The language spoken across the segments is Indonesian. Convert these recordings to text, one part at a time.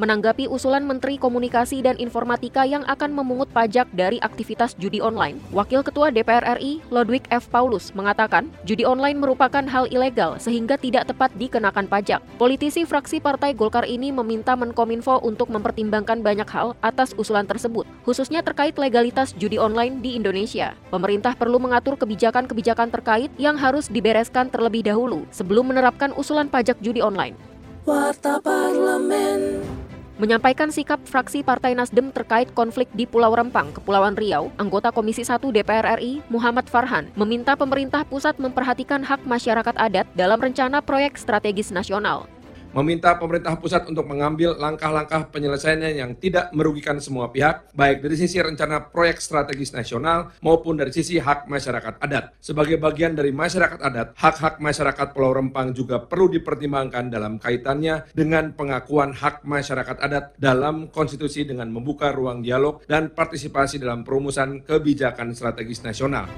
Menanggapi usulan Menteri Komunikasi dan Informatika yang akan memungut pajak dari aktivitas judi online, Wakil Ketua DPR RI, Lodwig F. Paulus, mengatakan judi online merupakan hal ilegal sehingga tidak tepat dikenakan pajak. Politisi fraksi Partai Golkar ini meminta Menkominfo untuk mempertimbangkan banyak hal atas usulan tersebut, khususnya terkait legalitas judi online di Indonesia. Pemerintah perlu mengatur kebijakan-kebijakan terkait yang harus dibereskan terlebih dahulu sebelum menerapkan usulan pajak judi online. Warta Parlemen. Menyampaikan sikap fraksi Partai Nasdem terkait konflik di Pulau Rempang, Kepulauan Riau, anggota Komisi 1 DPR RI, Muhammad Farhan, meminta pemerintah pusat memperhatikan hak masyarakat adat dalam rencana proyek strategis nasional meminta pemerintah pusat untuk mengambil langkah-langkah penyelesaiannya yang tidak merugikan semua pihak, baik dari sisi rencana proyek strategis nasional maupun dari sisi hak masyarakat adat. Sebagai bagian dari masyarakat adat, hak-hak masyarakat Pulau Rempang juga perlu dipertimbangkan dalam kaitannya dengan pengakuan hak masyarakat adat dalam konstitusi dengan membuka ruang dialog dan partisipasi dalam perumusan kebijakan strategis nasional.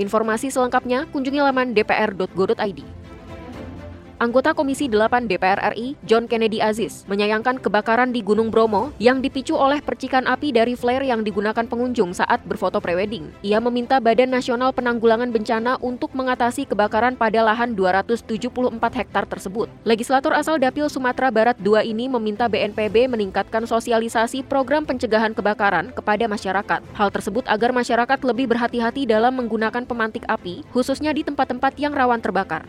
Informasi selengkapnya kunjungi laman dpr.go.id. Anggota Komisi 8 DPR RI, John Kennedy Aziz, menyayangkan kebakaran di Gunung Bromo yang dipicu oleh percikan api dari flare yang digunakan pengunjung saat berfoto prewedding. Ia meminta Badan Nasional Penanggulangan Bencana untuk mengatasi kebakaran pada lahan 274 hektar tersebut. Legislator asal Dapil Sumatera Barat II ini meminta BNPB meningkatkan sosialisasi program pencegahan kebakaran kepada masyarakat. Hal tersebut agar masyarakat lebih berhati-hati dalam menggunakan pemantik api, khususnya di tempat-tempat yang rawan terbakar